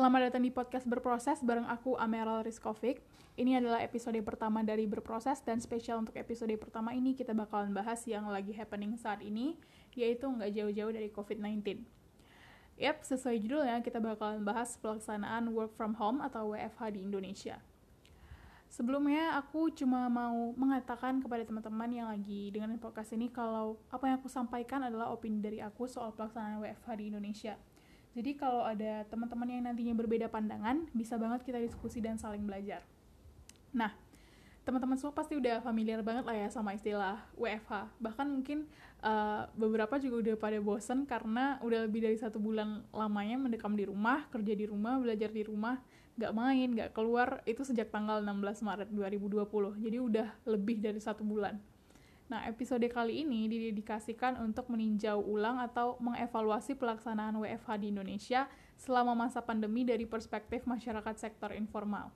Selamat datang di podcast Berproses bareng aku Ameral Rizkovic. Ini adalah episode pertama dari Berproses dan spesial untuk episode pertama ini kita bakalan bahas yang lagi happening saat ini, yaitu nggak jauh-jauh dari COVID-19. Yap, sesuai judulnya kita bakalan bahas pelaksanaan work from home atau WFH di Indonesia. Sebelumnya aku cuma mau mengatakan kepada teman-teman yang lagi dengan podcast ini kalau apa yang aku sampaikan adalah opini dari aku soal pelaksanaan WFH di Indonesia jadi kalau ada teman-teman yang nantinya berbeda pandangan, bisa banget kita diskusi dan saling belajar. Nah, teman-teman semua pasti udah familiar banget lah ya sama istilah WFH. Bahkan mungkin uh, beberapa juga udah pada bosen karena udah lebih dari satu bulan lamanya mendekam di rumah, kerja di rumah, belajar di rumah, gak main, gak keluar, itu sejak tanggal 16 Maret 2020. Jadi udah lebih dari satu bulan. Nah, episode kali ini didedikasikan untuk meninjau ulang atau mengevaluasi pelaksanaan WFH di Indonesia selama masa pandemi dari perspektif masyarakat sektor informal.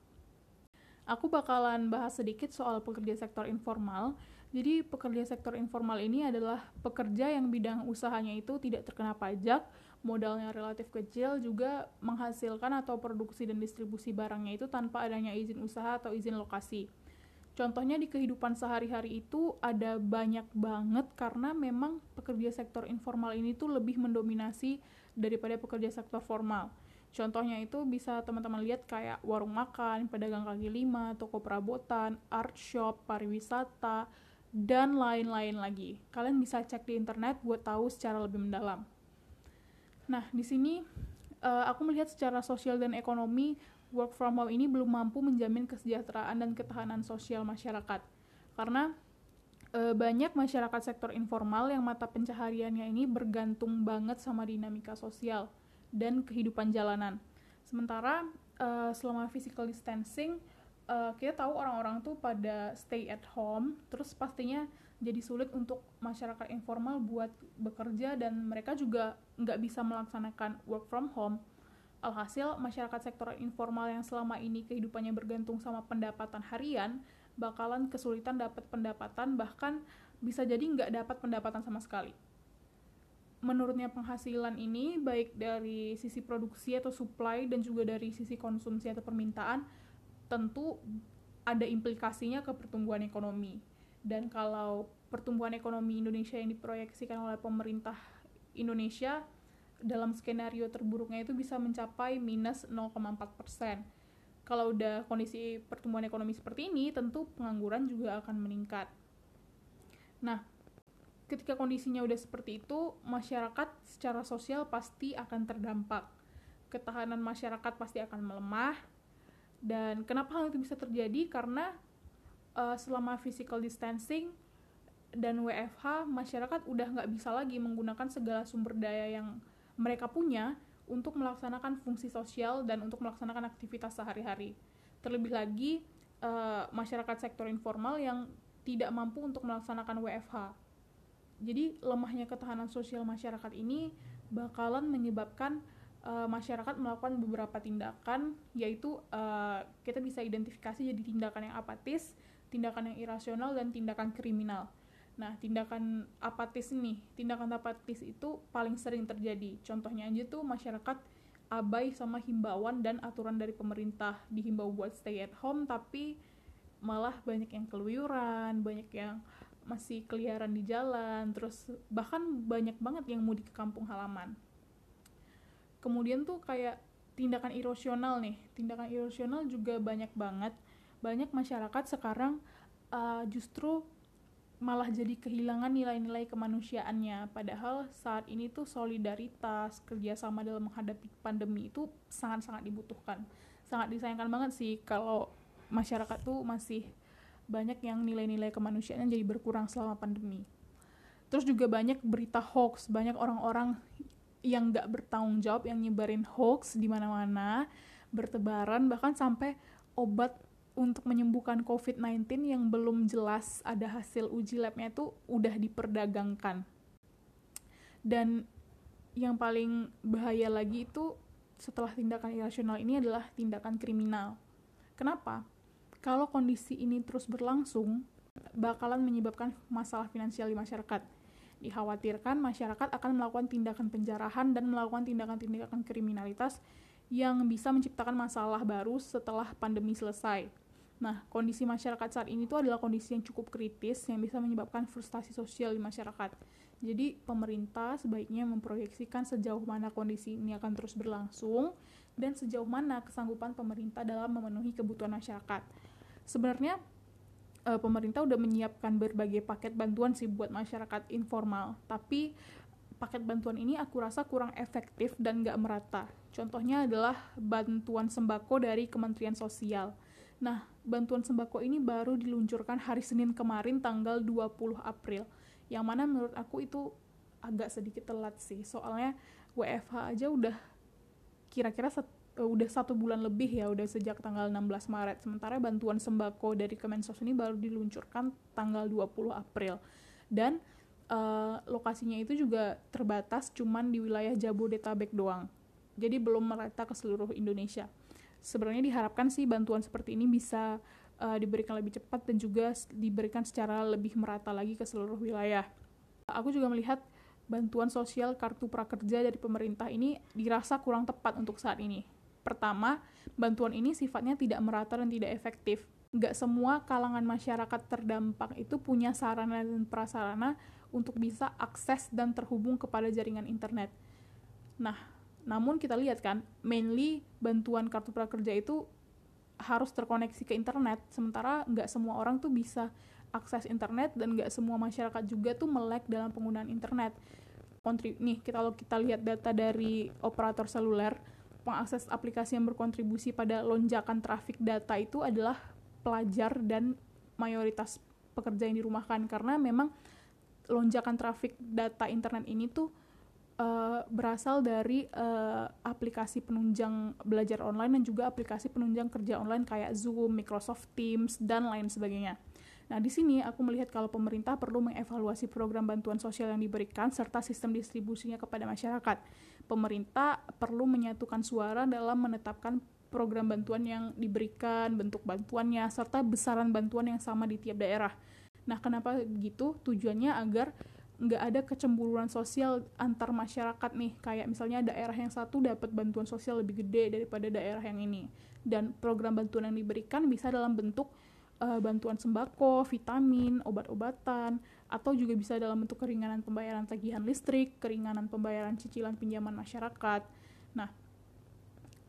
Aku bakalan bahas sedikit soal pekerja sektor informal. Jadi, pekerja sektor informal ini adalah pekerja yang bidang usahanya itu tidak terkena pajak, modalnya relatif kecil, juga menghasilkan atau produksi dan distribusi barangnya itu tanpa adanya izin usaha atau izin lokasi. Contohnya di kehidupan sehari-hari itu ada banyak banget karena memang pekerja sektor informal ini tuh lebih mendominasi daripada pekerja sektor formal. Contohnya itu bisa teman-teman lihat kayak warung makan, pedagang kaki lima, toko perabotan, art shop, pariwisata, dan lain-lain lagi. Kalian bisa cek di internet buat tahu secara lebih mendalam. Nah, di sini uh, aku melihat secara sosial dan ekonomi work from home ini belum mampu menjamin kesejahteraan dan ketahanan sosial masyarakat. Karena e, banyak masyarakat sektor informal yang mata pencahariannya ini bergantung banget sama dinamika sosial dan kehidupan jalanan. Sementara e, selama physical distancing, e, kita tahu orang-orang tuh pada stay at home, terus pastinya jadi sulit untuk masyarakat informal buat bekerja dan mereka juga nggak bisa melaksanakan work from home Alhasil, masyarakat sektor informal yang selama ini kehidupannya bergantung sama pendapatan harian, bakalan kesulitan dapat pendapatan, bahkan bisa jadi nggak dapat pendapatan sama sekali. Menurutnya penghasilan ini, baik dari sisi produksi atau supply dan juga dari sisi konsumsi atau permintaan, tentu ada implikasinya ke pertumbuhan ekonomi. Dan kalau pertumbuhan ekonomi Indonesia yang diproyeksikan oleh pemerintah Indonesia dalam skenario terburuknya itu bisa mencapai minus 0,4 persen. Kalau udah kondisi pertumbuhan ekonomi seperti ini, tentu pengangguran juga akan meningkat. Nah, ketika kondisinya udah seperti itu, masyarakat secara sosial pasti akan terdampak. Ketahanan masyarakat pasti akan melemah. Dan kenapa hal itu bisa terjadi? Karena uh, selama physical distancing dan WFH, masyarakat udah nggak bisa lagi menggunakan segala sumber daya yang mereka punya untuk melaksanakan fungsi sosial dan untuk melaksanakan aktivitas sehari-hari. Terlebih lagi uh, masyarakat sektor informal yang tidak mampu untuk melaksanakan WFH. Jadi lemahnya ketahanan sosial masyarakat ini bakalan menyebabkan uh, masyarakat melakukan beberapa tindakan, yaitu uh, kita bisa identifikasi jadi tindakan yang apatis, tindakan yang irasional, dan tindakan kriminal. Nah, tindakan apatis nih, tindakan apatis itu paling sering terjadi. Contohnya aja tuh masyarakat abai sama himbauan dan aturan dari pemerintah dihimbau buat stay at home tapi malah banyak yang keluyuran, banyak yang masih keliaran di jalan, terus bahkan banyak banget yang mudik ke kampung halaman. Kemudian tuh kayak tindakan irosional nih, tindakan irosional juga banyak banget. Banyak masyarakat sekarang uh, justru malah jadi kehilangan nilai-nilai kemanusiaannya. Padahal saat ini tuh solidaritas kerjasama dalam menghadapi pandemi itu sangat-sangat dibutuhkan. Sangat disayangkan banget sih kalau masyarakat tuh masih banyak yang nilai-nilai kemanusiaannya jadi berkurang selama pandemi. Terus juga banyak berita hoax banyak orang-orang yang nggak bertanggung jawab yang nyebarin hoax di mana-mana bertebaran bahkan sampai obat untuk menyembuhkan COVID-19 yang belum jelas ada hasil uji labnya itu udah diperdagangkan. Dan yang paling bahaya lagi itu setelah tindakan irasional ini adalah tindakan kriminal. Kenapa? Kalau kondisi ini terus berlangsung, bakalan menyebabkan masalah finansial di masyarakat. Dikhawatirkan masyarakat akan melakukan tindakan penjarahan dan melakukan tindakan-tindakan kriminalitas yang bisa menciptakan masalah baru setelah pandemi selesai. Nah, kondisi masyarakat saat ini itu adalah kondisi yang cukup kritis yang bisa menyebabkan frustasi sosial di masyarakat. Jadi, pemerintah sebaiknya memproyeksikan sejauh mana kondisi ini akan terus berlangsung dan sejauh mana kesanggupan pemerintah dalam memenuhi kebutuhan masyarakat. Sebenarnya uh, pemerintah udah menyiapkan berbagai paket bantuan sih buat masyarakat informal tapi paket bantuan ini aku rasa kurang efektif dan nggak merata contohnya adalah bantuan sembako dari Kementerian Sosial nah bantuan sembako ini baru diluncurkan hari Senin kemarin tanggal 20 April. Yang mana menurut aku itu agak sedikit telat sih. Soalnya WFH aja udah kira-kira uh, udah satu bulan lebih ya udah sejak tanggal 16 Maret. Sementara bantuan sembako dari Kemensos ini baru diluncurkan tanggal 20 April. Dan uh, lokasinya itu juga terbatas cuman di wilayah Jabodetabek doang. Jadi belum merata ke seluruh Indonesia sebenarnya diharapkan sih bantuan seperti ini bisa uh, diberikan lebih cepat dan juga diberikan secara lebih merata lagi ke seluruh wilayah aku juga melihat bantuan sosial kartu prakerja dari pemerintah ini dirasa kurang tepat untuk saat ini Pertama, bantuan ini sifatnya tidak merata dan tidak efektif. Nggak semua kalangan masyarakat terdampak itu punya sarana dan prasarana untuk bisa akses dan terhubung kepada jaringan internet. Nah, namun kita lihat kan, mainly bantuan kartu prakerja itu harus terkoneksi ke internet, sementara nggak semua orang tuh bisa akses internet dan nggak semua masyarakat juga tuh melek dalam penggunaan internet. Kontri nih, kalau kita lihat data dari operator seluler, pengakses aplikasi yang berkontribusi pada lonjakan trafik data itu adalah pelajar dan mayoritas pekerja yang dirumahkan karena memang lonjakan trafik data internet ini tuh uh, berasal dari uh, aplikasi penunjang belajar online dan juga aplikasi penunjang kerja online kayak Zoom, Microsoft Teams dan lain sebagainya. Nah, di sini aku melihat kalau pemerintah perlu mengevaluasi program bantuan sosial yang diberikan serta sistem distribusinya kepada masyarakat. Pemerintah perlu menyatukan suara dalam menetapkan program bantuan yang diberikan, bentuk bantuannya, serta besaran bantuan yang sama di tiap daerah. Nah, kenapa begitu? Tujuannya agar nggak ada kecemburuan sosial antar masyarakat nih kayak misalnya daerah yang satu dapat bantuan sosial lebih gede daripada daerah yang ini dan program bantuan yang diberikan bisa dalam bentuk uh, bantuan sembako, vitamin, obat-obatan, atau juga bisa dalam bentuk keringanan pembayaran tagihan listrik, keringanan pembayaran cicilan pinjaman masyarakat. Nah,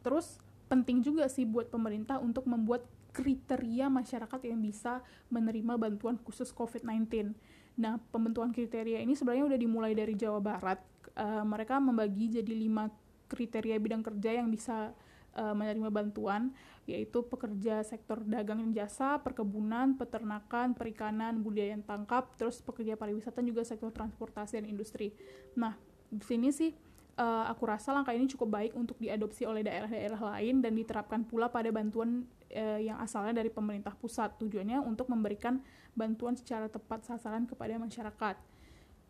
terus penting juga sih buat pemerintah untuk membuat kriteria masyarakat yang bisa menerima bantuan khusus COVID-19. Nah, pembentukan kriteria ini sebenarnya udah dimulai dari Jawa Barat. Uh, mereka membagi jadi lima kriteria bidang kerja yang bisa uh, menerima bantuan yaitu pekerja sektor dagang dan jasa, perkebunan, peternakan, perikanan, budaya yang tangkap, terus pekerja pariwisata juga sektor transportasi dan industri. Nah, di sini sih uh, aku rasa langkah ini cukup baik untuk diadopsi oleh daerah-daerah lain dan diterapkan pula pada bantuan uh, yang asalnya dari pemerintah pusat. Tujuannya untuk memberikan bantuan secara tepat sasaran kepada masyarakat.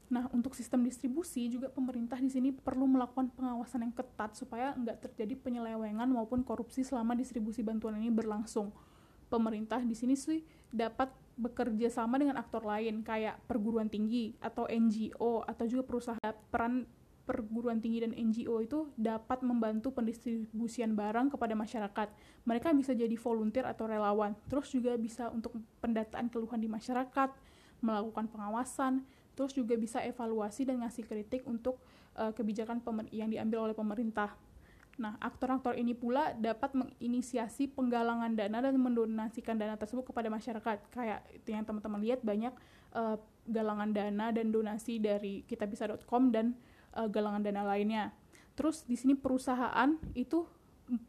Nah, untuk sistem distribusi juga pemerintah di sini perlu melakukan pengawasan yang ketat supaya nggak terjadi penyelewengan maupun korupsi selama distribusi bantuan ini berlangsung. Pemerintah di sini sih dapat bekerja sama dengan aktor lain kayak perguruan tinggi atau NGO atau juga perusahaan peran perguruan tinggi dan NGO itu dapat membantu pendistribusian barang kepada masyarakat. Mereka bisa jadi volunteer atau relawan, terus juga bisa untuk pendataan keluhan di masyarakat, melakukan pengawasan, terus juga bisa evaluasi dan ngasih kritik untuk uh, kebijakan yang diambil oleh pemerintah. Nah, aktor-aktor ini pula dapat menginisiasi penggalangan dana dan mendonasikan dana tersebut kepada masyarakat. Kayak itu yang teman-teman lihat banyak uh, galangan dana dan donasi dari kitabisa.com dan uh, galangan dana lainnya. Terus di sini perusahaan itu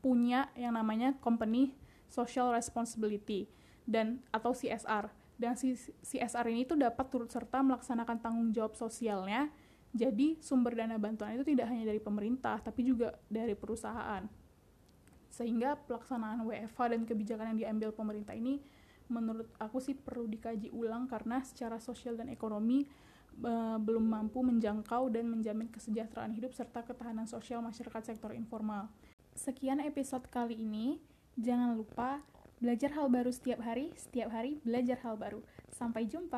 punya yang namanya company social responsibility dan atau CSR dan si CSR ini tuh dapat turut serta melaksanakan tanggung jawab sosialnya. Jadi sumber dana bantuan itu tidak hanya dari pemerintah, tapi juga dari perusahaan. Sehingga pelaksanaan WFH dan kebijakan yang diambil pemerintah ini menurut aku sih perlu dikaji ulang karena secara sosial dan ekonomi e, belum mampu menjangkau dan menjamin kesejahteraan hidup serta ketahanan sosial masyarakat sektor informal. Sekian episode kali ini. Jangan lupa Belajar hal baru setiap hari, setiap hari belajar hal baru. Sampai jumpa.